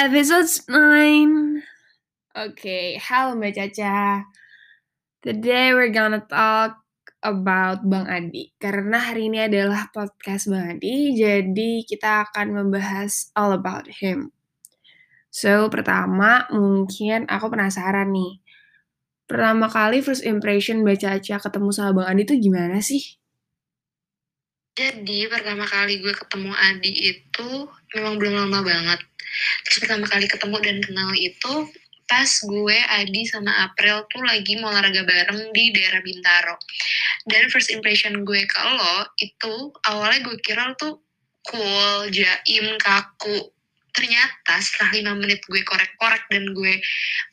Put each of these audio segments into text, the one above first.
Episode 9. Okay, halo Mbak Caca. Today we're gonna talk about Bang Adi. Karena hari ini adalah podcast Bang Adi, jadi kita akan membahas all about him. So, pertama mungkin aku penasaran nih. Pertama kali first impression Mbak Caca ketemu sama Bang Adi itu gimana sih? Jadi pertama kali gue ketemu Adi itu memang belum lama banget. Terus pertama kali ketemu dan kenal itu pas gue, Adi, sama April tuh lagi mau olahraga bareng di daerah Bintaro. Dan first impression gue ke lo itu awalnya gue kira lo tuh cool, jaim, kaku. Ternyata setelah lima menit gue korek-korek dan gue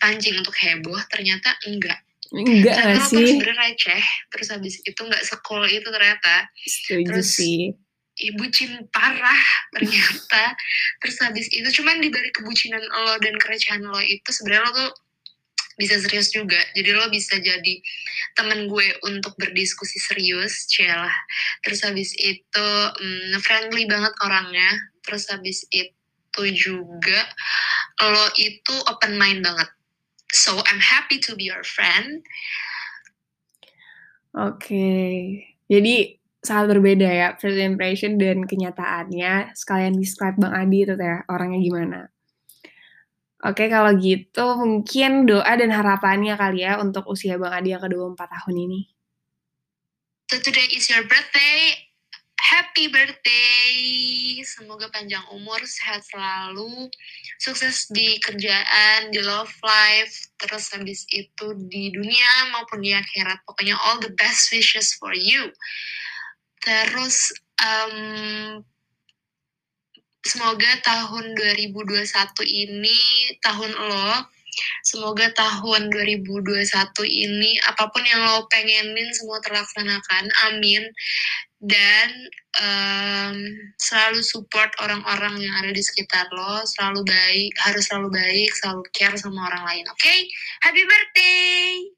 pancing untuk heboh, ternyata enggak. Enggak gak tuh sih? sebenernya receh, terus habis itu nggak secool itu ternyata. Setuju Terus- sih. ibu cin parah ternyata. Terus habis itu cuman di balik kebucinan lo dan kerecehan lo itu sebenarnya lo tuh bisa serius juga. Jadi lo bisa jadi temen gue untuk berdiskusi serius celah terus habis itu mm, friendly banget orangnya. Terus habis itu juga lo itu open mind banget so I'm happy to be your friend Oke. Jadi sangat berbeda ya first impression dan kenyataannya. Sekalian describe Bang Adi itu ya orangnya gimana. Oke, kalau gitu mungkin doa dan harapannya kali ya untuk usia Bang Adi yang ke-24 tahun ini. So today is your birthday. Happy birthday. Semoga panjang umur, sehat selalu, sukses di kerjaan, di love life, terus habis itu di dunia maupun di akhirat. Pokoknya all the best wishes for you. Terus em, semoga tahun 2021 ini tahun lo Semoga tahun 2021 ini apa pun yang lo pengenin semua terlaksanakan. Amin. Dan em, selalu support orang-orang yang ada di sekitar lo. Selalu baik, harus selalu baik, selalu care sama orang lain. Oke? Happy birthday!